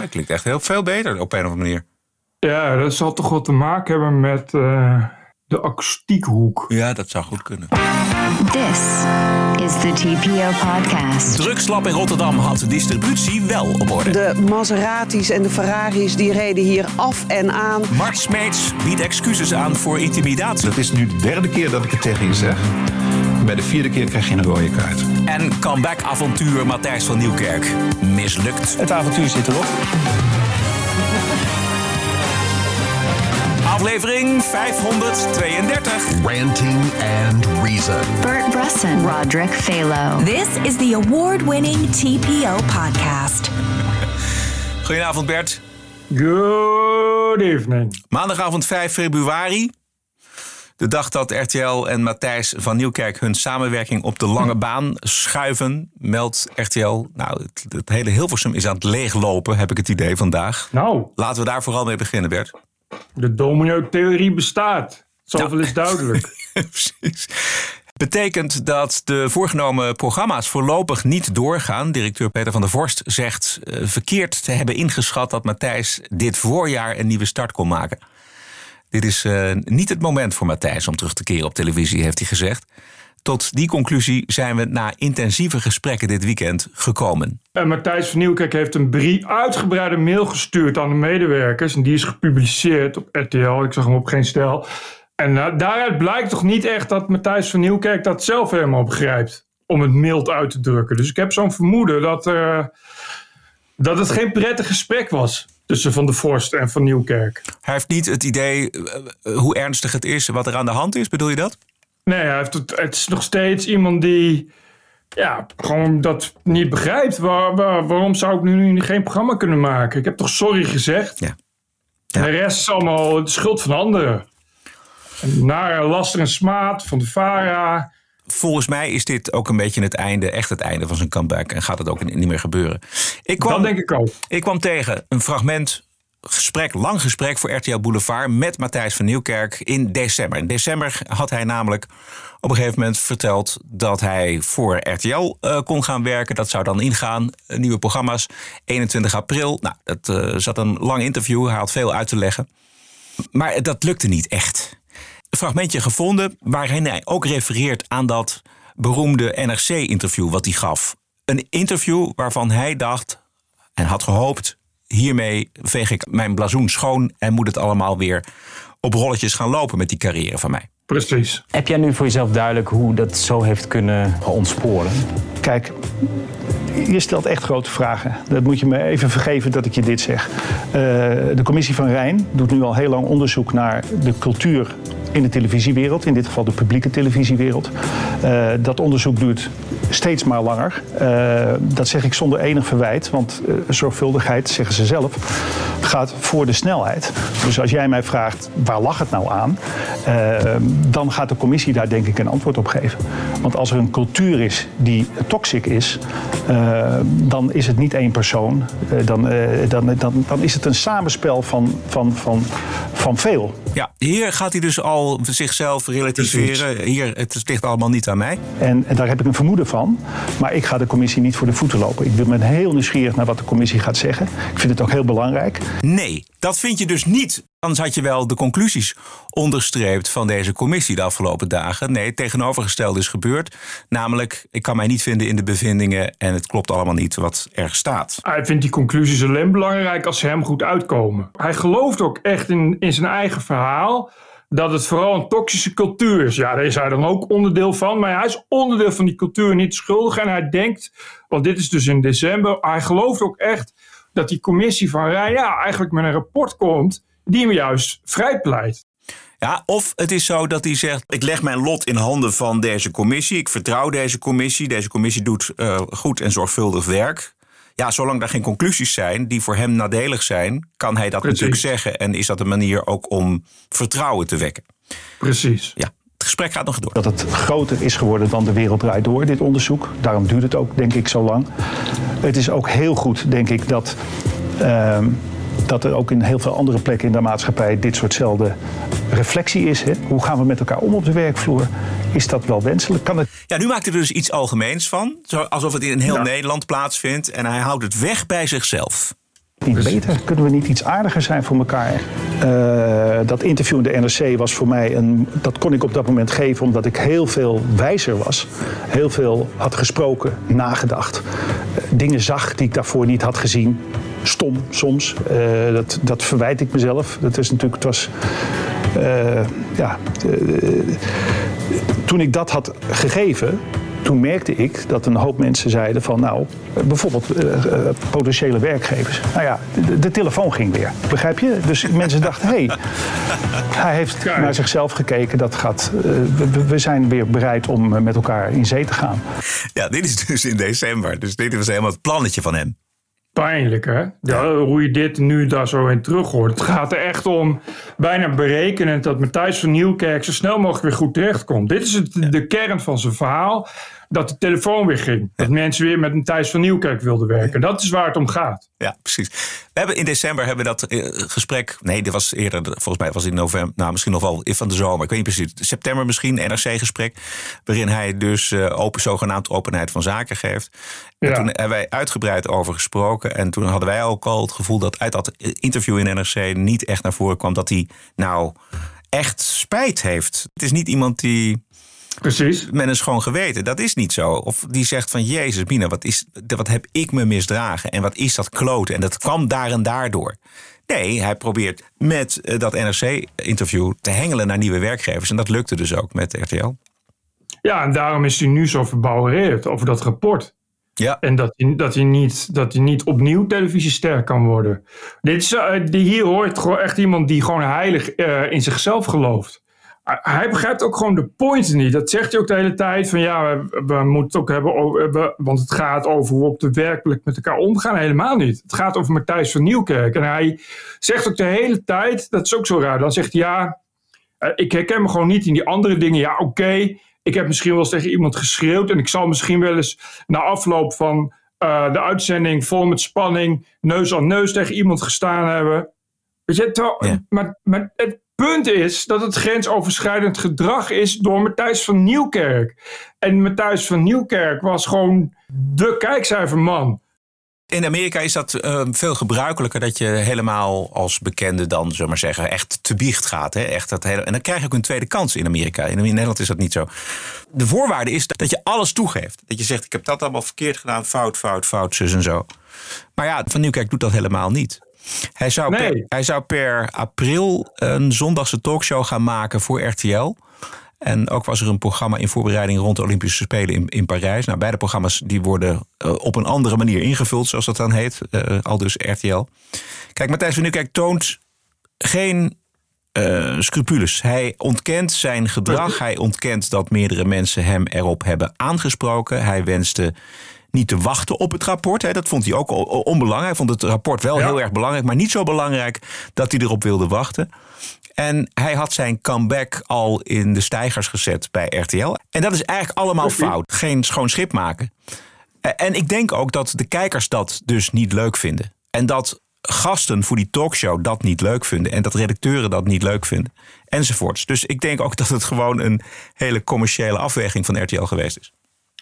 het klinkt echt heel veel beter op een of andere manier. Ja, dat zal toch wat te maken hebben met uh, de akoestiekhoek. Ja, dat zou goed kunnen. This is the TPO podcast. Drugslab in Rotterdam had de distributie wel op orde. De Maseratis en de Ferraris die reden hier af en aan. Mart Smeets biedt excuses aan voor intimidatie. Dat is nu de derde keer dat ik het tegen je zeg. Bij de vierde keer krijg je een rode kaart. En comeback-avontuur Matthijs van Nieuwkerk. Mislukt. Het avontuur zit erop. Aflevering 532. Ranting and Reason. Bert Bresson, Roderick Phalo. This is the award-winning TPO podcast. Goedenavond Bert. Good evening. Maandagavond 5 februari. De dag dat RTL en Matthijs van Nieuwkerk hun samenwerking op de lange baan schuiven, meldt RTL. Nou, het, het hele Hilversum is aan het leeglopen, heb ik het idee vandaag. Nou, Laten we daar vooral mee beginnen, Bert. de domino-theorie bestaat. Zoveel Nou. is duidelijk. Precies. Betekent dat de voorgenomen programma's voorlopig niet doorgaan. Directeur Peter van der Vorst zegt eh, verkeerd te hebben ingeschat dat Matthijs dit voorjaar een nieuwe start kon maken. Dit is eh, niet het moment voor Matthijs om terug te keren op televisie, heeft hij gezegd. Tot die conclusie zijn we na intensieve gesprekken dit weekend gekomen. En Matthijs van Nieuwkerk heeft een uitgebreide mail gestuurd aan de medewerkers. En die is gepubliceerd op RTL. Ik zag hem op geen stel. En eh, daaruit blijkt toch niet echt dat Matthijs van Nieuwkerk dat zelf helemaal begrijpt. Om het mild uit te drukken. Dus ik heb zo'n vermoeden dat, eh, dat het geen prettig gesprek was. Tussen Van der Vorst en Van Nieuwkerk. Hij heeft niet het idee eh, eh, hoe ernstig het is, wat er aan de hand is, bedoel je dat? Nee, hij heeft het, het is nog steeds iemand die ja, gewoon dat niet begrijpt. Waar, waar- waarom zou ik nu geen programma kunnen maken? Ik heb toch sorry gezegd? Ja. De rest is allemaal de schuld van anderen. En Naar laster en smaad van de VARA. Volgens mij is dit ook een beetje het einde, echt het einde van zijn comeback. En gaat het ook niet meer gebeuren. Ik kwam, Dat denk ik ook. Ik kwam tegen een fragment, gesprek, lang gesprek voor RTL Boulevard met Matthijs van Nieuwkerk in december. In december had hij namelijk op een gegeven moment verteld dat hij voor RTL eh, kon gaan werken. Dat zou dan ingaan, eh, nieuwe programma's. 21 april. Nou, dat eh, zat een lang interview. Hij had veel uit te leggen. Maar dat lukte niet echt. Een fragmentje gevonden waarin hij ook refereert aan dat beroemde NRC-interview wat hij gaf. Een interview waarvan hij dacht en had gehoopt: hiermee veeg ik mijn blazoen schoon en moet het allemaal weer op rolletjes gaan lopen met die carrière van mij. Precies. Heb jij nu voor jezelf duidelijk hoe dat zo heeft kunnen ontsporen? Kijk, je stelt echt grote vragen. Dat moet je me even vergeven dat ik je dit zeg. Eh, de commissie van Rijn doet nu al heel lang onderzoek naar de cultuur in de televisiewereld, in dit geval de publieke televisiewereld. Eh, dat onderzoek duurt steeds maar langer. Eh, dat zeg ik zonder enig verwijt, want eh, zorgvuldigheid, zeggen ze zelf, gaat voor de snelheid. Dus als jij mij vraagt waar lag het nou aan, dan gaat de commissie daar denk ik een antwoord op geven. Want als er een cultuur is die toxic is, eh, dan is het niet één persoon. Eh, dan, eh, dan, dan, dan is het een samenspel van, van, van, van veel. Ja, hier gaat hij dus al zichzelf relativeren. Hier, het ligt allemaal niet aan mij. En, en daar heb ik een vermoeden van. Maar ik ga de commissie niet voor de voeten lopen. Ik ben heel nieuwsgierig naar wat de commissie gaat zeggen. Ik vind het ook heel belangrijk. Nee, dat vind je dus niet. Anders had je wel de conclusies onderstreept van deze commissie de afgelopen dagen. Nee, het tegenovergestelde is gebeurd. Namelijk, ik kan mij niet vinden in de bevindingen en het klopt allemaal niet wat er staat. Hij vindt die conclusies alleen belangrijk als ze hem goed uitkomen. Hij gelooft ook echt in, in zijn eigen verhaal dat het vooral een toxische cultuur is. Ja, daar is hij dan ook onderdeel van. Maar hij is onderdeel van die cultuur niet schuldig. En hij denkt, want dit is dus in december, hij gelooft ook echt dat die commissie van ja, eigenlijk met een rapport komt die hem juist vrijpleit. Ja, of het is zo dat hij zegt: Ik leg mijn lot in handen van deze commissie. Ik vertrouw deze commissie. Deze commissie doet eh, goed en zorgvuldig werk. Ja, zolang er geen conclusies zijn die voor hem nadelig zijn, kan hij dat Precies. natuurlijk zeggen. En is dat een manier ook om vertrouwen te wekken. Precies. Ja, het gesprek gaat nog door. Dat het groter is geworden dan de wereld draait door, dit onderzoek. Daarom duurt het ook, denk ik, zo lang. Het is ook heel goed, denk ik, dat, ehm, dat er ook in heel veel andere plekken in de maatschappij dit soortzelfde reflectie is. Hè? Hoe gaan we met elkaar om op de werkvloer? Is dat wel wenselijk? Kan het Ja, nu maakt hij er dus iets algemeens van. Alsof het in heel Ja. Nederland plaatsvindt. En hij houdt het weg bij zichzelf. Niet beter? Kunnen we niet iets aardiger zijn voor elkaar? Uh, dat interview in de NRC was voor mij een. Dat kon ik op dat moment geven omdat ik heel veel wijzer was. Heel veel had gesproken, nagedacht. Uh, dingen zag die ik daarvoor niet had gezien. Stom soms. Uh, dat, dat verwijt ik mezelf. Dat is natuurlijk. Het was. ja. toen ik dat had gegeven, toen merkte ik dat een hoop mensen zeiden van nou, bijvoorbeeld uh, uh, potentiële werkgevers. Nou ja, de, de, telefoon ging weer. Begrijp je? Dus mensen dachten, hé, hey, hij heeft naar zichzelf gekeken. Dat gaat, uh, we, we, zijn weer bereid om met elkaar in zee te gaan. Ja, dit is dus in december. Dus dit was helemaal het plannetje van hem. Pijnlijk, hè? Ja, hoe je dit nu daar zo in terug hoort. Het gaat er echt om bijna berekenend dat Matthijs van Nieuwkerk zo snel mogelijk weer goed terechtkomt. Dit is het, de kern van zijn verhaal dat de telefoon weer ging. Dat mensen weer met een Thijs van Nieuwkerk wilden werken. Dat is waar het om gaat. Ja, precies. We hebben in december hebben we dat eh, gesprek. Nee, dit was eerder. Volgens mij was het in november. Nou, misschien nog wel van de zomer. Ik weet niet precies. September misschien. NRC-gesprek. Waarin hij dus uh, open, zogenaamd openheid van zaken geeft. En toen hebben wij uitgebreid over gesproken. En toen hadden wij ook al het gevoel dat uit dat interview in NRC niet echt naar voren kwam dat hij nou echt spijt heeft. Het is niet iemand die Precies. Men is gewoon geweten. Dat is niet zo. Of die zegt van Jezus, Mina, wat, is, wat heb ik me misdragen? En wat is dat kloten? En dat kwam daar en daardoor. Nee, hij probeert met eh, dat NRC-interview te hengelen naar nieuwe werkgevers. En dat lukte dus ook met RTL. Ja, en daarom is hij nu zo verbouwereerd over dat rapport. Ja. En dat hij, dat, hij niet, dat hij niet opnieuw televisiester kan worden. Dit is, uh, hier hoort gewoon echt iemand die gewoon heilig uh, in zichzelf gelooft hij begrijpt ook gewoon de point niet. Dat zegt hij ook de hele tijd. Van ja, we, we moeten het ook hebben over. want het gaat over hoe we op de werkelijk met elkaar omgaan. Helemaal niet. Het gaat over Matthijs van Nieuwkerk. En hij zegt ook de hele tijd. Dat is ook zo raar. Dan zegt hij ja. Eh, ik herken me gewoon niet in die andere dingen. Ja, oké. ik heb misschien wel eens tegen iemand geschreeuwd. En ik zal misschien wel eens na afloop van uh, de uitzending vol met spanning. neus aan neus tegen iemand gestaan hebben. Weet je, terwijl, ja. maar, maar het punt is dat het grensoverschrijdend gedrag is door Matthijs van Nieuwkerk. En Matthijs van Nieuwkerk was gewoon de kijkcijferman. In Amerika is dat uh, veel gebruikelijker dat je helemaal als bekende dan, zullen maar zeggen, echt te biecht gaat. Hè? Echt dat hele, en dan krijg je ook een tweede kans in Amerika. In, Nederland is dat niet zo. De voorwaarde is dat je alles toegeeft. Dat je zegt, ik heb dat allemaal verkeerd gedaan, fout, fout, fout, zus en zo. Maar ja, Van Nieuwkerk doet dat helemaal niet. Hij zou, per, hij zou per april een zondagse talkshow gaan maken voor RTL. En ook was er een programma in voorbereiding rond de Olympische Spelen in, in Parijs. Nou, beide programma's die worden uh, op een andere manier ingevuld, zoals dat dan heet. Uh, al dus RTL. Kijk, Matthijs van Nieuwkerk toont geen uh, scrupules. Hij ontkent zijn gedrag. Hij ontkent dat meerdere mensen hem erop hebben aangesproken. Hij wenste niet te wachten op het rapport. Hè. Dat vond hij ook onbelangrijk. Hij vond het rapport wel heel erg belangrijk, maar niet zo belangrijk dat hij erop wilde wachten. En hij had zijn comeback al in de stijgers gezet bij RTL. En dat is eigenlijk allemaal fout. Geen schoon schip maken. En ik denk ook dat de kijkers dat dus niet leuk vinden. En dat gasten voor die talkshow dat niet leuk vinden. En dat redacteuren dat niet leuk vinden. Enzovoorts. Dus ik denk ook dat het gewoon een hele commerciële afweging van RTL geweest is.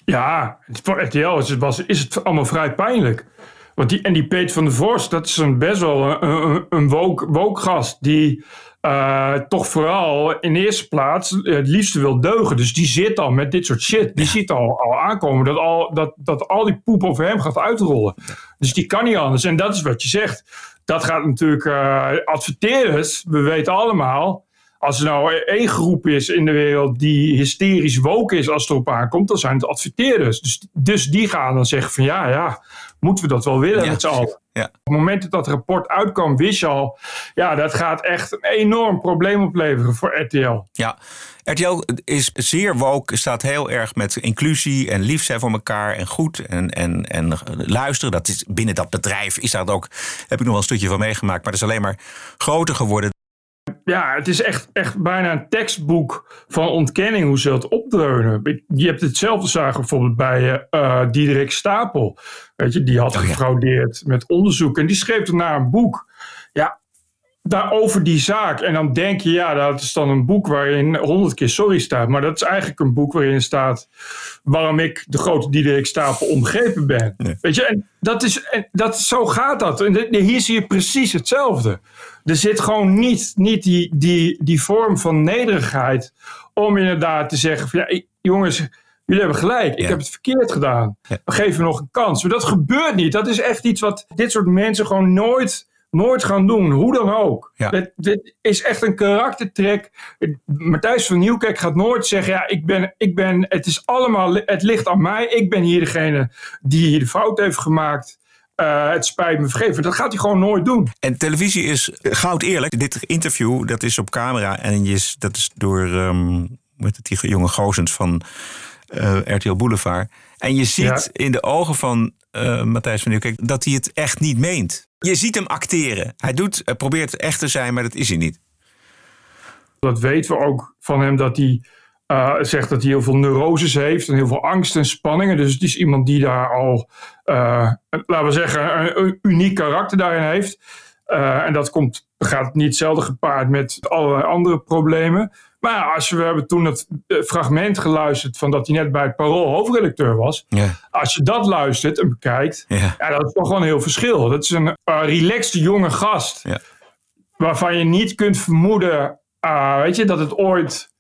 Ja, voor RTL is het, was, is het allemaal vrij pijnlijk. Want die, en die Peet van der Vorst, dat is een best wel een, een, een woke, woke gast die uh, toch vooral in eerste plaats het liefste wil deugen. Dus die zit al met dit soort shit. Die ziet al, al aankomen dat al, dat, dat al die poep over hem gaat uitrollen. Dus die kan niet anders. En dat is wat je zegt. Dat gaat natuurlijk uh, adverteerders. We weten allemaal als er nou één groep is in de wereld die hysterisch woke is als het erop aankomt, dan zijn het adverteerders. Dus, dus die gaan dan zeggen van ja, ja, moeten we dat wel willen ja, met z'n allen. Ja. Op het moment dat dat rapport uitkwam, wist je al, ja, dat gaat echt een enorm probleem opleveren voor RTL. Ja, RTL is zeer woke, staat heel erg met inclusie en lief zijn voor elkaar en goed en, en, en luisteren. Dat is, binnen dat bedrijf is dat ook, heb ik nog wel een stukje van meegemaakt, maar dat is alleen maar groter geworden ja, het is echt, echt bijna een tekstboek van ontkenning hoe ze dat opdreunen. Je hebt hetzelfde zagen bijvoorbeeld bij uh, Diederik Stapel. Weet je, die had oh, gefraudeerd met onderzoek en die schreef daarna een boek. Ja, daarover die zaak. En dan denk je, ja, dat is dan een boek waarin honderd keer sorry staat. Maar dat is eigenlijk een boek waarin staat waarom ik de grote Diederik Stapel omgeven ben. Weet je, en dat is, en dat, zo gaat dat. En hier zie je precies hetzelfde. Er zit gewoon niet, niet die, die, die vorm van nederigheid om inderdaad te zeggen van ja, jongens, jullie hebben gelijk, ik heb het verkeerd gedaan. Ja. Geef me nog een kans. Maar dat gebeurt niet. Dat is echt iets wat dit soort mensen gewoon nooit nooit gaan doen, hoe dan ook. Dit, dit, is echt een karaktertrek. Matthijs van Nieuwkerk gaat nooit zeggen: ja, ik ben, ik ben, het is allemaal, het ligt aan mij. Ik ben hier degene die hier de fout heeft gemaakt. Uh, het spijt me vergeven. Dat gaat hij gewoon nooit doen. En televisie is goud eerlijk. Dit interview dat is op camera en je dat is door um, met die jonge gozens van uh, eh, RTL Boulevard. En je ziet in de ogen van uh, Matthijs van Nieuwkerk dat hij het echt niet meent. Je ziet hem acteren. Hij doet, hij probeert echt te zijn, maar dat is hij niet. Dat weten we ook van hem dat hij uh, zegt dat hij heel veel neuroses heeft en heel veel angst en spanningen. Dus het is iemand die daar al, uh, laten we zeggen, een, uniek karakter daarin heeft. En dat komt, gaat niet zelden gepaard met allerlei andere problemen. Maar als we, hebben toen het fragment geluisterd van dat hij net bij het Parool hoofdredacteur was. Ja. Als je dat luistert en bekijkt, ja. ja dat is toch gewoon een heel verschil. Dat is een uh, relaxed jonge gast. Ja. Waarvan je niet kunt vermoeden, uh, weet je, dat het ooit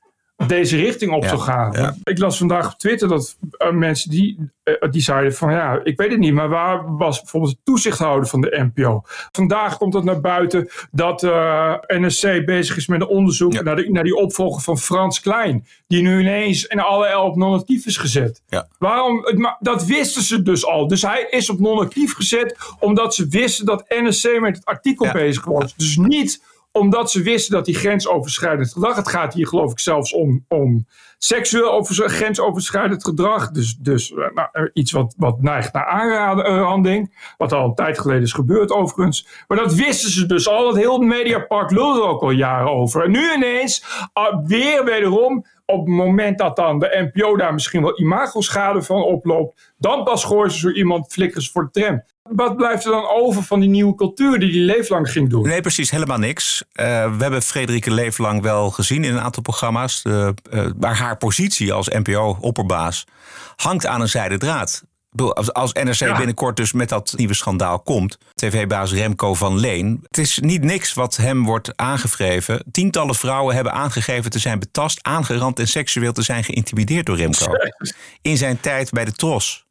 deze richting op zou gaan. Ik las vandaag op Twitter dat uh, mensen die, uh, die zeiden van ja, ik weet het niet, maar waar was bijvoorbeeld de toezichthouder van de NPO? Vandaag komt het naar buiten dat uh, eh, NSC bezig is met een onderzoek naar, de, naar die opvolger van Frans Klein, die nu ineens in alle op non-actief is gezet. Waarom? Dat wisten ze dus al. Dus hij is op non-actief gezet omdat ze wisten dat NSC met het artikel bezig was. Dus niet omdat ze wisten dat die grensoverschrijdend gedrag. Het gaat hier geloof ik zelfs om, om seksueel over, grensoverschrijdend gedrag. Dus, dus eh, nou, eh, iets wat, wat neigt naar aanranding. Wat al een tijd geleden is gebeurd overigens. Maar dat wisten ze dus al. Het hele Mediapark lulde ook al jaren over. En nu ineens, uh, weer wederom, op het moment dat dan de NPO daar misschien wel imagoschade van oploopt, dan pas gooien ze zo iemand flikkers voor de tram. Wat blijft er dan over van die nieuwe cultuur die die Leeflang ging doen? Nee, precies, helemaal niks. Uh, we hebben Frederike Leeflang wel gezien in een aantal programma's. Uh, waar haar positie als NPO-opperbaas hangt aan een zijden draad. Als NRC binnenkort dus met dat nieuwe schandaal komt, tv-baas Remco van Leen. Het is niet niks wat hem wordt aangevreven. Tientallen vrouwen hebben aangegeven te zijn betast, aangerand en seksueel te zijn geïntimideerd door Remco. In zijn tijd bij de Tros.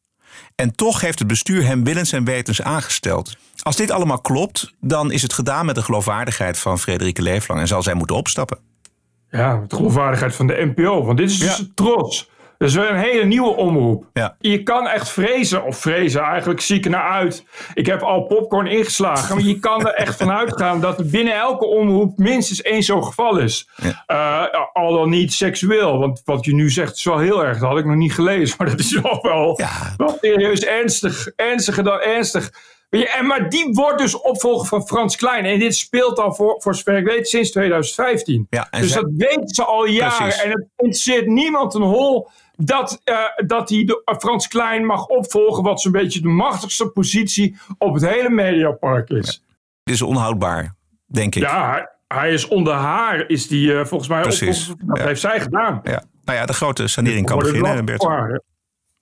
En toch heeft het bestuur hem willens en wetens aangesteld. Als dit allemaal klopt, dan is het gedaan met de geloofwaardigheid van Frederike Leeflang en zal zij moeten opstappen. Ja, de geloofwaardigheid van de NPO, want dit is dus ja. trots. Dat is weer een hele nieuwe omroep. Ja. Je kan echt vrezen, of vrezen, eigenlijk zie ik naar uit. Ik heb al popcorn ingeslagen, maar je kan er echt van uitgaan dat er binnen elke omroep minstens één zo'n geval is. Ja. Uh, al dan niet seksueel, want wat je nu zegt is wel heel erg. Dat had ik nog niet gelezen, maar dat is wel wel, ja. wel serieus ernstig. Ernstiger dan ernstig. En, maar die wordt dus opvolger van Frans Klein. En dit speelt al voor, voor zover ik weet sinds 2015. Ja, dus dat weten ze al jaren. En het interesseert niemand een hol dat, uh, dat hij de, uh, Frans Klein mag opvolgen, wat zo'n beetje de machtigste positie op het hele Mediapark is. Dit is onhoudbaar, denk ik. Ja, hij, is onder haar, is die uh, volgens mij Precies. Dat heeft zij gedaan. Ja. Nou ja, de grote sanering kan beginnen, Bert.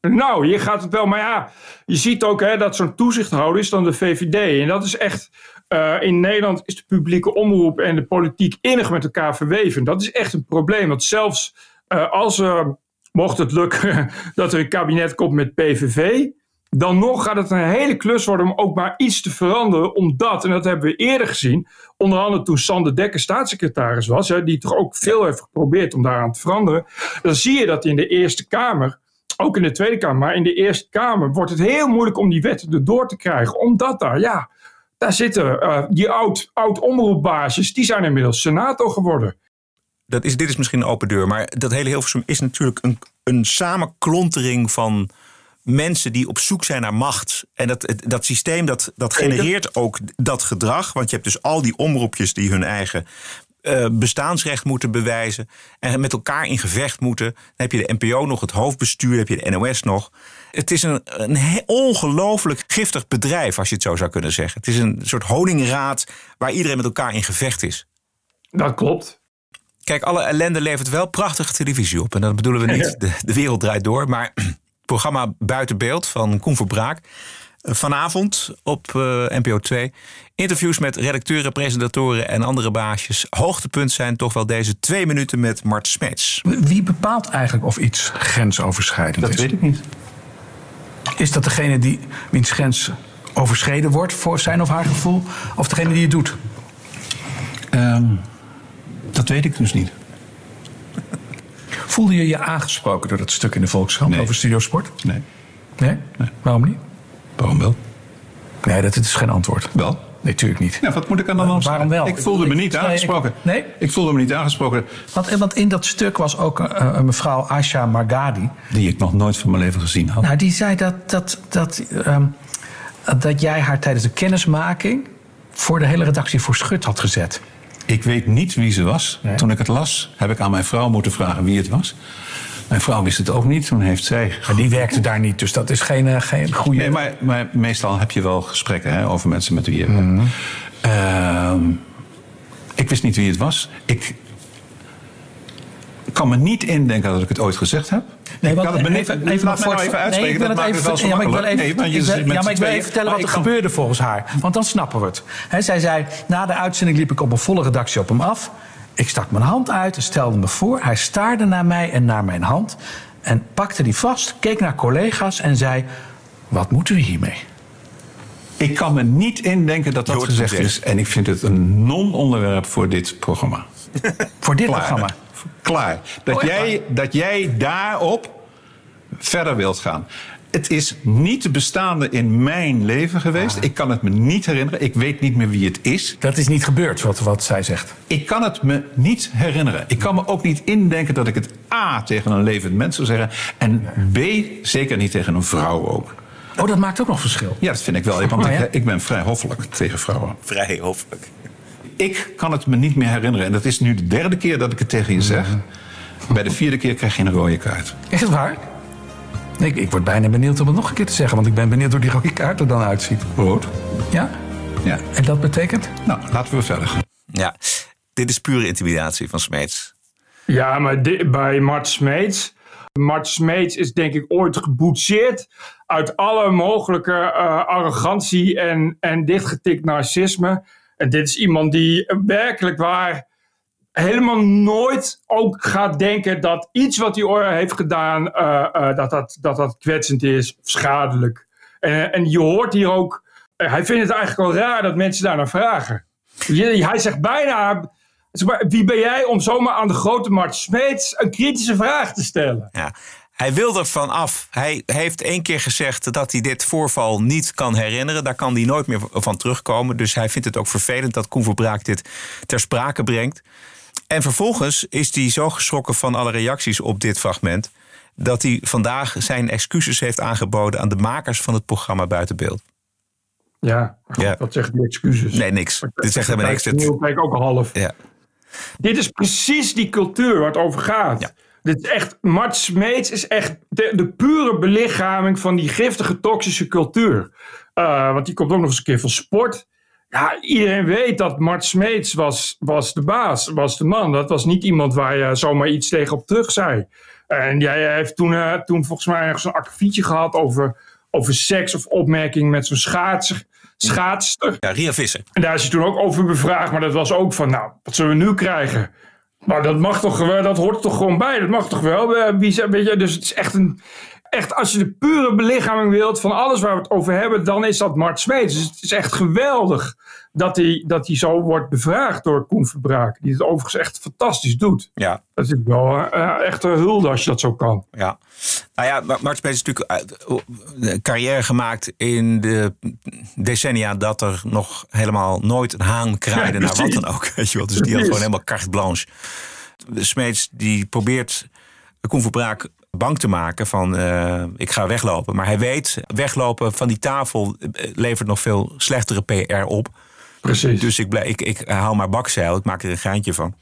Nou, hier gaat het wel. Maar ja, je ziet ook hè, dat zo'n toezichthouder is dan de VVD. En dat is echt. Uh, in Nederland is de publieke omroep en de politiek innig met elkaar verweven. Dat is echt een probleem. Want zelfs uh, als uh, mocht het lukken dat er een kabinet komt met PVV, dan nog gaat het een hele klus worden om ook maar iets te veranderen. Omdat, en dat hebben we eerder gezien, onder andere toen Sander Dekker staatssecretaris was, hè, die toch ook veel heeft geprobeerd om daaraan te veranderen. Dan zie je dat in de Eerste Kamer, ook in de Tweede Kamer, maar in de Eerste Kamer wordt het heel moeilijk om die wetten erdoor te krijgen. Omdat daar, ja, daar zitten uh, die oud, oud omroepbaasjes, die zijn inmiddels senator geworden dat is, dit is misschien een open deur, maar dat hele Hilversum is natuurlijk een, een samenklontering van mensen die op zoek zijn naar macht. En dat, dat systeem dat, dat genereert ook dat gedrag. Want je hebt dus al die omroepjes die hun eigen uh, bestaansrecht moeten bewijzen. En met elkaar in gevecht moeten. Dan heb je de NPO nog, het hoofdbestuur, dan heb je de NOS nog. Het is een, een ongelooflijk giftig bedrijf, als je het zo zou kunnen zeggen. Het is een soort honingraad waar iedereen met elkaar in gevecht is. Dat klopt. Kijk, alle ellende levert wel prachtige televisie op. En dat bedoelen we niet, de, de wereld draait door. Maar het programma Buiten Beeld van Koen Verbraak. eh, Vanavond op eh, NPO 2. Interviews met redacteuren, presentatoren en andere baasjes. Hoogtepunt zijn toch wel deze twee minuten met Mart Smeets. Wie bepaalt eigenlijk of iets grensoverschrijdend Dat is? weet ik niet. Is dat degene die wiens grens overschreden wordt voor zijn of haar gevoel? Of degene die het doet? Ehm, dat weet ik dus niet. Voelde je je aangesproken door dat stuk in de Volkskrant Nee. over Studiosport? Nee. Nee? Waarom niet? Waarom wel? Nee, dat is geen antwoord. Wel? Nee, natuurlijk niet. Ja, wat moet ik aan dan anders Waarom wel? Ik voelde me niet Nee, ik- aangesproken. nee? Ik voelde me niet aangesproken. Want, want in dat stuk was ook eh, een mevrouw Asha Margadi. Die ik nog nooit van mijn leven gezien had. Nou, die zei dat, dat, dat, ehm, dat jij haar tijdens de kennismaking voor de hele redactie voor schut had gezet. Ik weet niet wie ze was. Nee. Toen ik het las, heb ik aan mijn vrouw moeten vragen wie het was. Mijn vrouw wist het ook niet. Toen heeft zij. Maar die werkte daar niet, dus dat is geen, eh, geen goede. Nee, maar, maar meestal heb je wel gesprekken hè, over mensen met wie je. Ehm, ik wist niet wie het was. Ik kan me niet indenken dat ik het ooit gezegd heb. Nee, ik want kan het me niet, even, laat even mij nou even uitspreken. Nee, ik wil dat het maakt even, het wel zo ja, maar ik wil even, Nee, want je ik wil- zit met ja, maar ik wil z'n even tweeën. vertellen wat er ik kan- gebeurde volgens haar. Want dan snappen we het. Hè, zij zei, na de uitzending liep ik op een volle redactie op hem af. Ik stak mijn hand uit en stelde me voor. Hij staarde naar mij en naar mijn hand. En pakte die vast, keek naar collega's en zei... Wat moeten we hiermee? Ik kan me niet indenken dat dat gezegd is. En ik vind het een non-onderwerp voor dit programma. Voor dit Klaar. programma. Klaar. Dat, Oh, jij, dat jij daarop verder wilt gaan. Het is niet bestaande in mijn leven geweest. Ik kan het me niet herinneren. Ik weet niet meer wie het is. Dat is niet gebeurd, wat, wat zij zegt. Ik kan het me niet herinneren. Ik kan me ook niet indenken dat ik het A tegen een levend mens zou zeggen. En B zeker niet tegen een vrouw ook. Oh, dat maakt ook nog verschil. Ja, dat vind ik wel. Want Oh, ja? ik, ik ben vrij hoffelijk tegen vrouwen. Vrij hoffelijk. Ik kan het me niet meer herinneren. En dat is nu de derde keer dat ik het tegen je zeg. Bij de vierde keer krijg je een rode kaart. Is het waar? Ik, ik word bijna benieuwd om het nog een keer te zeggen. Want ik ben benieuwd hoe die rode kaart er dan uitziet. Rood. Ja? Ja. En dat betekent? Nou, laten we verder gaan. Ja, dit is pure intimidatie van Smeets. Ja, maar di- bij Mart Smeets. Mart Smeets is denk ik ooit geboetseerd uit alle mogelijke eh, arrogantie en, en dichtgetikt narcisme. En dit is iemand die werkelijk waar helemaal nooit ook gaat denken dat iets wat hij ooit heeft gedaan, eh, eh, dat, dat, dat kwetsend is of schadelijk. En, en je hoort hier ook, eh, hij vindt het eigenlijk wel raar dat mensen daar naar vragen. Hij zegt bijna, wie ben jij om zomaar aan de grote Mart Smeets een kritische vraag te stellen? Ja. Hij wil er van af. Hij heeft één keer gezegd dat hij dit voorval niet kan herinneren. Daar kan hij nooit meer van terugkomen. Dus hij vindt het ook vervelend dat Koen Verbraak dit ter sprake brengt. En vervolgens is hij zo geschrokken van alle reacties op dit fragment... dat hij vandaag zijn excuses heeft aangeboden aan de makers van het programma Buiten Beeld. Ja, Ja. dat zeggen die excuses. Nee, niks. Dit zegt helemaal niks. Dit- Dat ook half. Ja. Dit is precies die cultuur waar het over gaat. Ja. Dit is echt, Mart Smeets is echt de, de pure belichaming van die giftige, toxische cultuur. Eh, want die komt ook nog eens een keer van sport. Ja, iedereen weet dat Mart Smeets was, was de baas, was de man. Dat was niet iemand waar je zomaar iets tegen op terug zei. En jij heeft toen, eh, toen volgens mij ergens een akkefietje gehad over, over seks of opmerking met zo'n schaatser, schaatster. Ja, Ria Visser. En daar is hij toen ook over bevraagd. Maar dat was ook van, nou, wat zullen we nu krijgen? Maar dat mag toch, wel- dat hoort toch gewoon bij. Dat mag toch wel. Eh, Wie, ze- weet je, dus het is echt een... Echt, als je de pure belichaming wilt van alles waar we het over hebben, dan is dat Mart Smeets. Dus het is echt geweldig dat hij, dat hij zo wordt bevraagd door Koen Verbraak. Die het overigens echt fantastisch doet. Ja, Dat is wel eh, echt een hulde als je dat zo kan. Ja. Nou ja, Ma- Mart Smeets is natuurlijk eh, carrière gemaakt in de decennia dat er nog helemaal nooit een haan kraaide Ja, naar wat dan ook. Weet je wel. Dus die had gewoon helemaal carte blanche. Smeets die probeert Koen Verbraak bang te maken van eh, ik ga weglopen. Maar hij weet, weglopen van die tafel eh, levert nog veel slechtere PR op. Precies. Dus ik, ik, ik haal maar bakzeil, ik maak er een geintje van.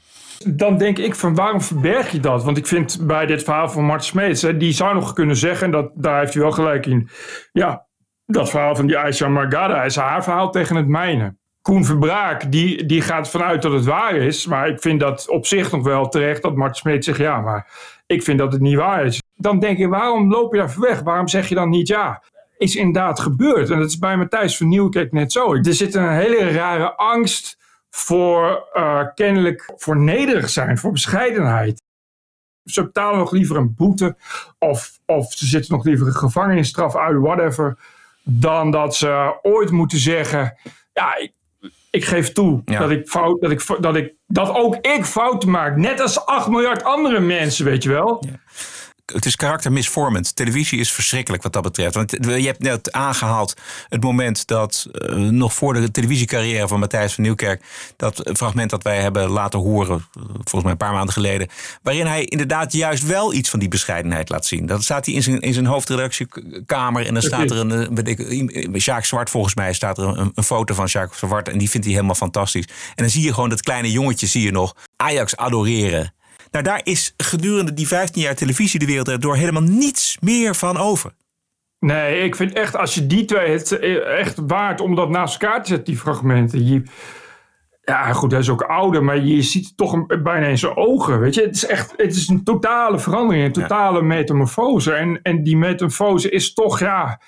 Dan denk ik van waarom verberg je dat? Want ik vind bij dit verhaal van Mart Smeets, hè, die zou nog kunnen zeggen, en dat, daar heeft hij wel gelijk in. Ja, dat verhaal van die Aisha Margada is haar verhaal tegen het mijne. Koen Verbraak, die, die gaat vanuit dat het waar is. Maar ik vind dat op zich nog wel terecht dat Mart Smeet zegt ja, maar ik vind dat het niet waar is. Dan denk je, waarom loop je daar weg? Waarom zeg je dan niet ja? Is inderdaad gebeurd. En dat is bij Matthijs van Nieuwkerk net zo. Er zit een hele rare angst voor uh, kennelijk voor nederig zijn, voor bescheidenheid. Ze betalen nog liever een boete of, of ze zitten nog liever een gevangenisstraf uit, whatever, dan dat ze ooit moeten zeggen, ja, ik, ik geef toe dat, ik fout, dat, ik, dat, ik, dat ook ik fouten maak. Net als 8 miljard andere mensen, weet je wel. Ja het is karaktermisvormend. Televisie is verschrikkelijk wat dat betreft. Want je hebt net aangehaald het moment dat uh, nog voor de televisiecarrière van Matthijs van Nieuwkerk, dat fragment dat wij hebben laten horen, uh, volgens mij een paar maanden geleden, waarin hij inderdaad juist wel iets van die bescheidenheid laat zien. Dan staat hij in zijn, in zijn hoofdredactiekamer en dan staat er een, weet ik, Jacques Zwart volgens mij, staat er een, een foto van Jacques Zwart en die vindt hij helemaal fantastisch. En dan zie je gewoon dat kleine jongetje, zie je nog Ajax adoreren. Nou, daar is gedurende die 15 jaar televisie de wereld door helemaal niets meer van over. Nee, ik vind echt, als je die twee, het echt waard om dat naast elkaar te zetten, die fragmenten. Je, ja, goed, hij is ook ouder, maar je ziet het toch een, bijna in zijn ogen. Weet je, het is echt, het is een totale verandering, een totale metamorfose. En, en die metamorfose is toch, ja,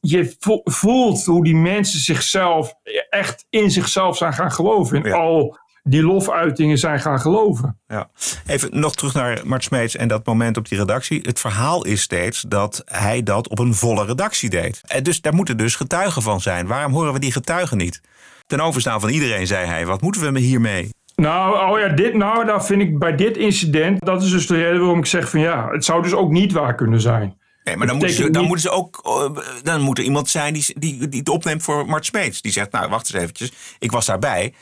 je voelt hoe die mensen zichzelf echt in zichzelf zijn gaan geloven. In al die lofuitingen zijn gaan geloven. Ja. Even nog terug naar Mart Smeets en dat moment op die redactie. Het verhaal is steeds dat hij dat op een volle redactie deed. En dus daar moeten dus getuigen van zijn. Waarom horen we die getuigen niet? Ten overstaan van iedereen zei hij, wat moeten we hiermee? Nou, oh ja, dit, nou, daar vind ik bij dit incident, dat is dus de reden waarom ik zeg van ja, het zou dus ook niet waar kunnen zijn. Nee, maar dan moeten, ze, dan moeten ze ook. Eh, dan moet er iemand zijn die, die, die het opneemt voor Mart Smeets. Die zegt: Nou, wacht eens eventjes. Ik was daarbij.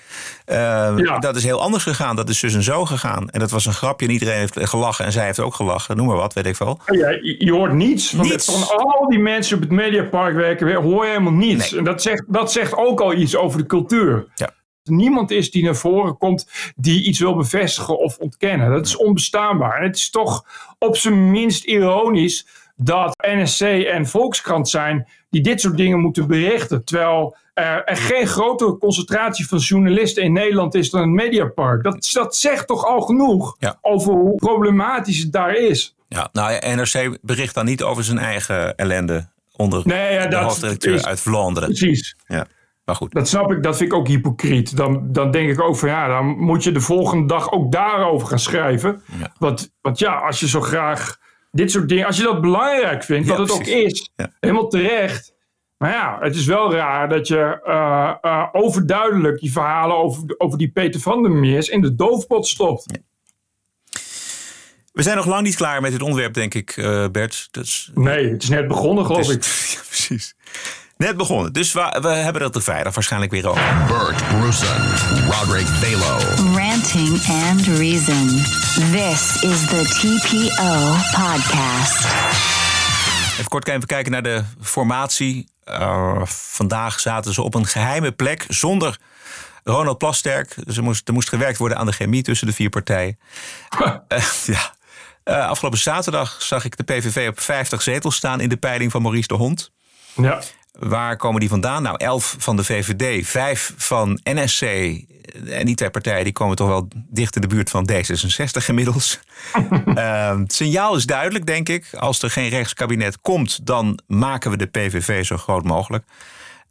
Uh, Dat is heel anders gegaan. Dat is dus en zo gegaan. En dat was een grapje. En iedereen heeft gelachen. En zij heeft ook gelachen. Noem maar wat, weet ik wel. Ja, je hoort niets. Van, niets. van al die mensen op het Mediapark werken. hoor je helemaal niets. En dat zegt, dat zegt ook al iets over de cultuur. Ja. Niemand is die naar voren komt die iets wil bevestigen of ontkennen. Dat is onbestaanbaar. En het is toch op zijn minst ironisch dat NSC en Volkskrant zijn die dit soort dingen moeten berichten. Terwijl er, er geen grotere concentratie van journalisten in Nederland is dan het Mediapark. Dat, dat zegt toch al genoeg over hoe problematisch het daar is. Ja, nou NRC bericht dan niet over zijn eigen ellende onder nee, ja, de hoofdredacteur uit Vlaanderen. Precies. Ja. Maar goed. Dat snap ik, dat vind ik ook hypocriet. Dan, dan denk ik ook van ja, dan moet je de volgende dag ook daarover gaan schrijven. Ja. Want, want ja, als je zo graag dit soort dingen, als je dat belangrijk vindt, wat het ook is, helemaal terecht. Maar ja, het is wel raar dat je uh, uh, overduidelijk die verhalen over, over die Peter van der Meers in de doofpot stopt. We zijn nog lang niet klaar met dit onderwerp, denk ik, uh, Bert. Dus, nee, het is net begonnen, geloof ik. Ja, precies. Net begonnen, dus we, we hebben dat er vrijdag waarschijnlijk weer over. Bert Brussen, Roderick Balo. Ranting and Reason. This is the TPO podcast. Even kort even kijken naar de formatie. Uh, vandaag zaten ze op een geheime plek zonder Ronald Plasterk. Dus er moest, er moest gewerkt worden aan de chemie tussen de vier partijen. uh, ja. Uh, afgelopen zaterdag zag ik de PVV op 50 zetels staan in de peiling van Maurice de Hond. Ja. Waar komen die vandaan? Nou, elf van de VVD, vijf van NSC. En die twee partijen die komen toch wel dicht in de buurt van D66 inmiddels. uh, het signaal is duidelijk, denk ik. Als er geen rechtskabinet komt, dan maken we de PVV zo groot mogelijk.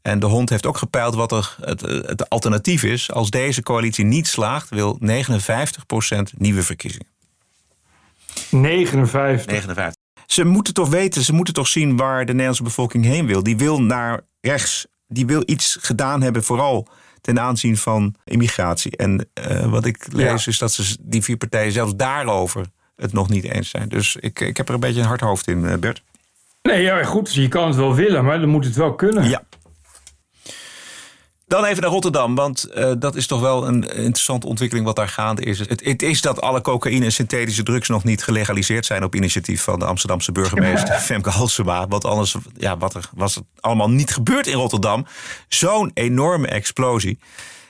En de hond heeft ook gepeild wat er het, het alternatief is. Als deze coalitie niet slaagt, wil 59% nieuwe verkiezingen. 59. 59 ze moeten toch weten, ze moeten toch zien waar de Nederlandse bevolking heen wil. Die wil naar rechts. Die wil iets gedaan hebben, vooral ten aanzien van immigratie. En uh, wat ik lees is dat ze die vier partijen zelfs daarover het nog niet eens zijn. Dus ik, ik heb er een beetje een hard hoofd in, eh, Bert. Nee, ja, goed. Je kan het wel willen, maar dan moet het wel kunnen. Ja, dan even naar Rotterdam, want uh, dat is toch wel een interessante ontwikkeling wat daar gaande is. Het, het, is dat alle cocaïne en synthetische drugs nog niet gelegaliseerd zijn op initiatief van de Amsterdamse burgemeester Femke Halsema. Want anders ja, wat er, was het allemaal niet gebeurd in Rotterdam. Zo'n enorme explosie.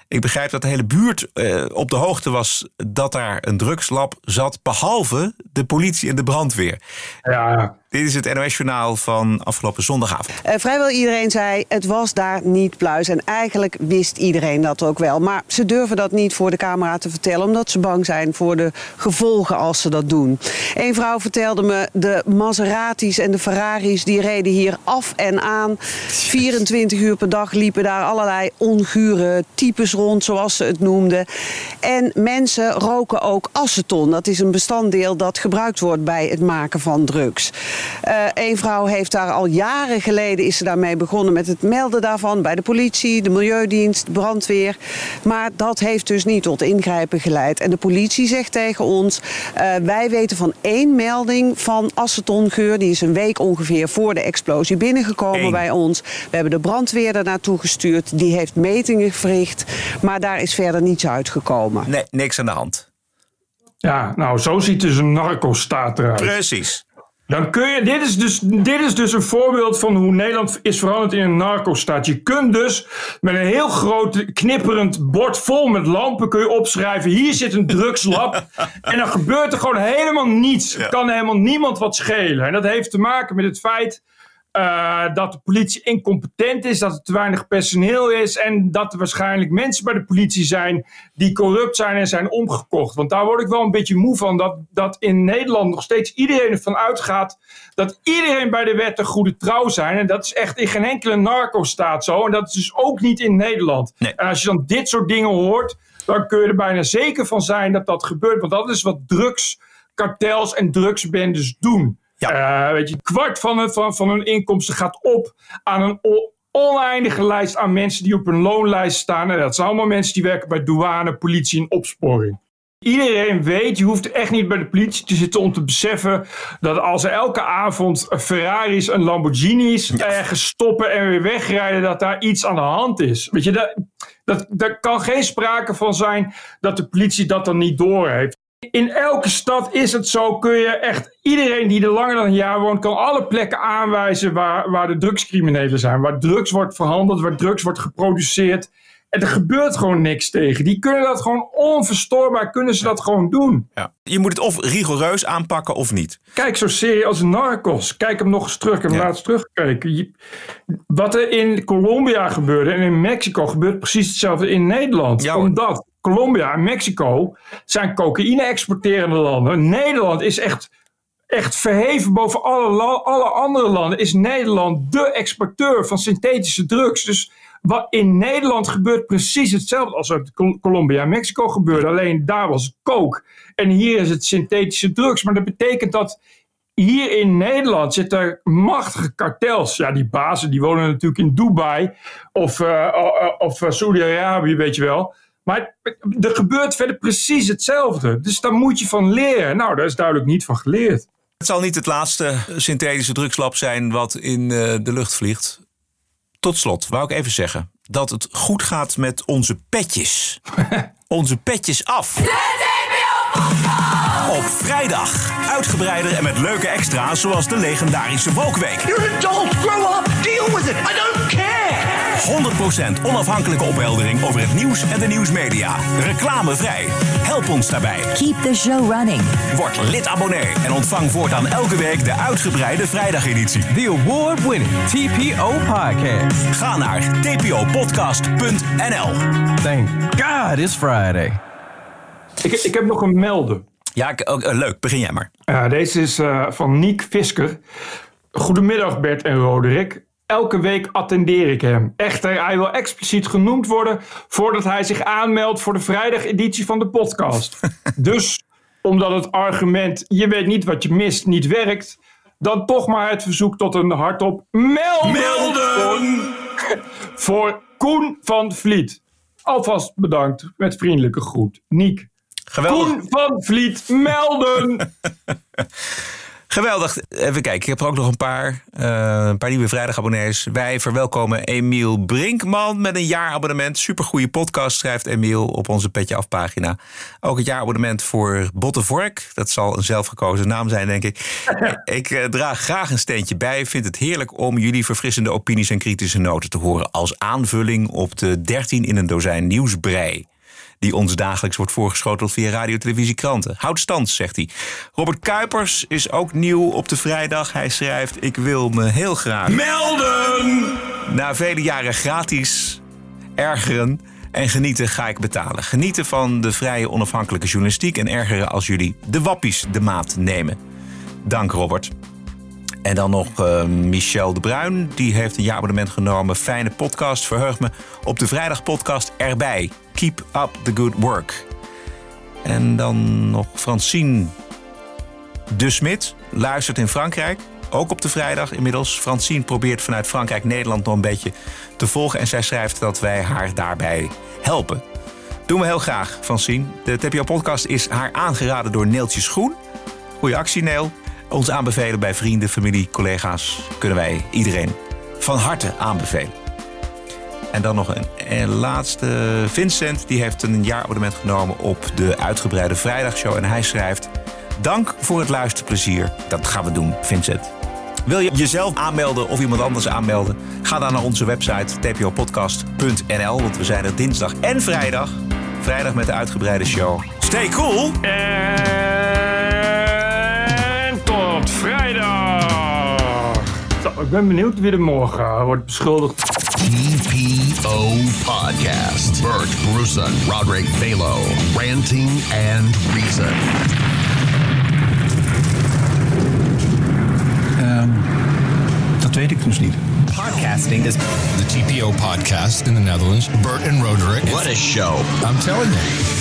Ik begrijp dat de hele buurt uh, op de hoogte was dat daar een drugslab zat, behalve de politie en de brandweer. Ja. Dit is het NOS-journaal van afgelopen zondagavond. Uh, vrijwel iedereen zei het was daar niet pluis. En eigenlijk wist iedereen dat ook wel. Maar ze durven dat niet voor de camera te vertellen... omdat ze bang zijn voor de gevolgen als ze dat doen. Een vrouw vertelde me de Maseratis en de Ferraris... die reden hier af en aan. 24 uur per dag liepen daar allerlei ongure types rond, zoals ze het noemden. En mensen roken ook aceton. Dat is een bestanddeel dat gebruikt wordt bij het maken van drugs. Een eh, vrouw heeft daar al jaren geleden is ze daarmee begonnen met het melden daarvan bij de politie, de milieudienst, de brandweer. Maar dat heeft dus niet tot ingrijpen geleid. En de politie zegt tegen ons: uh, wij weten van één melding van acetongeur. Die is een week ongeveer voor de explosie binnengekomen Eén. bij ons. We hebben de brandweer er naartoe gestuurd. Die heeft metingen verricht. Maar daar is verder niets uitgekomen. Nee, niks aan de hand. Ja, nou, zo ziet dus een narco-staat eruit. Precies. Dan kun je, dit is, dus, dit is dus een voorbeeld van hoe Nederland is veranderd in een narco-staat. Je kunt dus met een heel groot knipperend bord vol met lampen kun je opschrijven: hier zit een drugslab. en dan gebeurt er gewoon helemaal niets. Ja. Kan helemaal niemand wat schelen. En dat heeft te maken met het feit uh, dat de politie incompetent is, dat er te weinig personeel is en dat er waarschijnlijk mensen bij de politie zijn die corrupt zijn en zijn omgekocht. Want daar word ik wel een beetje moe van, dat, dat in Nederland nog steeds iedereen ervan uitgaat dat iedereen bij de wet een goede trouw zijn. En dat is echt in geen enkele narco-staat zo. En dat is dus ook niet in Nederland. Nee. En als je dan dit soort dingen hoort, dan kun je er bijna zeker van zijn dat dat gebeurt. Want dat is wat drugskartels en drugsbendes doen. Ja. Uh, weet je, kwart van, het, van, van hun inkomsten gaat op aan een oneindige lijst aan mensen die op een loonlijst staan. En dat zijn allemaal mensen die werken bij douane, politie en opsporing. Iedereen weet, je hoeft echt niet bij de politie te zitten om te beseffen dat als er elke avond Ferraris en Lamborghinis ja. ergens stoppen en weer wegrijden, dat daar iets aan de hand is. Weet je, dat, dat, daar kan geen sprake van zijn dat de politie dat dan niet doorheeft. In elke stad is het zo, kun je echt iedereen die er langer dan een jaar woont, kan alle plekken aanwijzen waar, waar de drugscriminelen zijn. Waar drugs wordt verhandeld, waar drugs wordt geproduceerd. En er gebeurt gewoon niks tegen. Die kunnen dat gewoon onverstoorbaar, kunnen ze dat gewoon doen. Ja. Je moet het of rigoureus aanpakken of niet. Kijk, zo'n serie als Narcos. Kijk hem nog eens terug. Ik heb hem ja. laatst teruggekeken. Wat er in Colombia gebeurde en in Mexico gebeurt precies hetzelfde in Nederland. Ja, Omdat Colombia en Mexico zijn cocaïne-exporterende landen. Nederland is echt, echt verheven boven alle, alle andere landen. Is Nederland de exporteur van synthetische drugs. Dus wat in Nederland gebeurt precies hetzelfde als uit Colombia en Mexico gebeurde. Alleen daar was het coke. En hier is het synthetische drugs. Maar dat betekent dat hier in Nederland zitten machtige kartels. Ja, die bazen die wonen natuurlijk in Dubai of, uh, of Saudi-Arabië, weet je wel. Maar er gebeurt verder precies hetzelfde. Dus daar moet je van leren. Nou, daar is duidelijk niet van geleerd. Het zal niet het laatste synthetische drugslab zijn wat in uh, de lucht vliegt. Tot slot wou ik even zeggen dat het goed gaat met onze petjes. onze petjes af. Op vrijdag. Uitgebreider en met leuke extra's zoals de legendarische Wokweek. You're an adult, grow up, deal with it. I don't care. 100% onafhankelijke opheldering over het nieuws en de nieuwsmedia. Reclamevrij. Help ons daarbij. Keep the show running. Word lid abonnee en ontvang voortaan elke week de uitgebreide vrijdageditie. The award-winning TPO podcast. Ga naar tpopodcast.nl. Thank God it's Friday. Ik, ik heb nog een melden. Ja, ik, uh, leuk. Begin jij maar. Uh, deze is uh, van Niek Visker. Goedemiddag Bert en Roderick. Elke week attendeer ik hem. Echter, hij wil expliciet genoemd worden voordat hij zich aanmeldt voor de vrijdageditie van de podcast. dus omdat het argument je weet niet wat je mist niet werkt, dan toch maar het verzoek tot een hardop melden, melden! voor Koen van Vliet. Alvast bedankt met vriendelijke groet. Niek. Geweldig. Koen van Vliet melden. Geweldig. Even kijken, ik heb er ook nog een paar. Uh, een paar nieuwe vrijdagabonnees. Wij verwelkomen Emiel Brinkman met een jaarabonnement. Supergoeie podcast, schrijft Emiel op onze Petje Af pagina. Ook het jaarabonnement voor Bottenvork. Dat zal een zelfgekozen naam zijn, denk ik. ik uh, draag graag een steentje bij. Vind het heerlijk om jullie verfrissende opinies en kritische noten te horen... als aanvulling op de 13 in een dozijn nieuwsbrei die ons dagelijks wordt voorgeschoteld via radio, televisie, kranten. Houd stand, zegt hij. Robert Kuipers is ook nieuw op de vrijdag. Hij schrijft: Ik wil me heel graag melden. Na vele jaren gratis ergeren. En genieten ga ik betalen. Genieten van de vrije onafhankelijke journalistiek en ergeren als jullie de wappies de maat nemen. Dank Robert. En dan nog uh, Michel de Bruin. Die heeft een jaarabonnement genomen. Fijne podcast. Verheug me op de vrijdagpodcast erbij. Keep up the good work. En dan nog Francine de Smit. Luistert in Frankrijk. Ook op de vrijdag inmiddels. Francine probeert vanuit Frankrijk Nederland nog een beetje te volgen. En zij schrijft dat wij haar daarbij helpen. Doen we heel graag, Francine. De TPO-podcast is haar aangeraden door Neeltje Schoen. Goeie actie, Neel. Ons aanbevelen bij vrienden, familie, collega's kunnen wij iedereen van harte aanbevelen. En dan nog een, laatste. Vincent die heeft een jaarabonnement genomen op de uitgebreide vrijdagshow. En hij schrijft: Dank voor het luisterplezier. Dat gaan we doen, Vincent. Wil je jezelf aanmelden of iemand anders aanmelden? Ga dan naar onze website tpopodcast.nl. Want we zijn er dinsdag en vrijdag. Vrijdag met de uitgebreide show. Stay cool! Tot vrijdag! Zo, ik ben benieuwd wie er morgen wordt beschuldigd. TPO Podcast. Bert Bruson, Roderick Balo, Ranting and Reason. Um, dat weet ik dus niet. Podcasting is the TPO podcast in the Netherlands. Bert and Roderick. What a show. I'm telling you.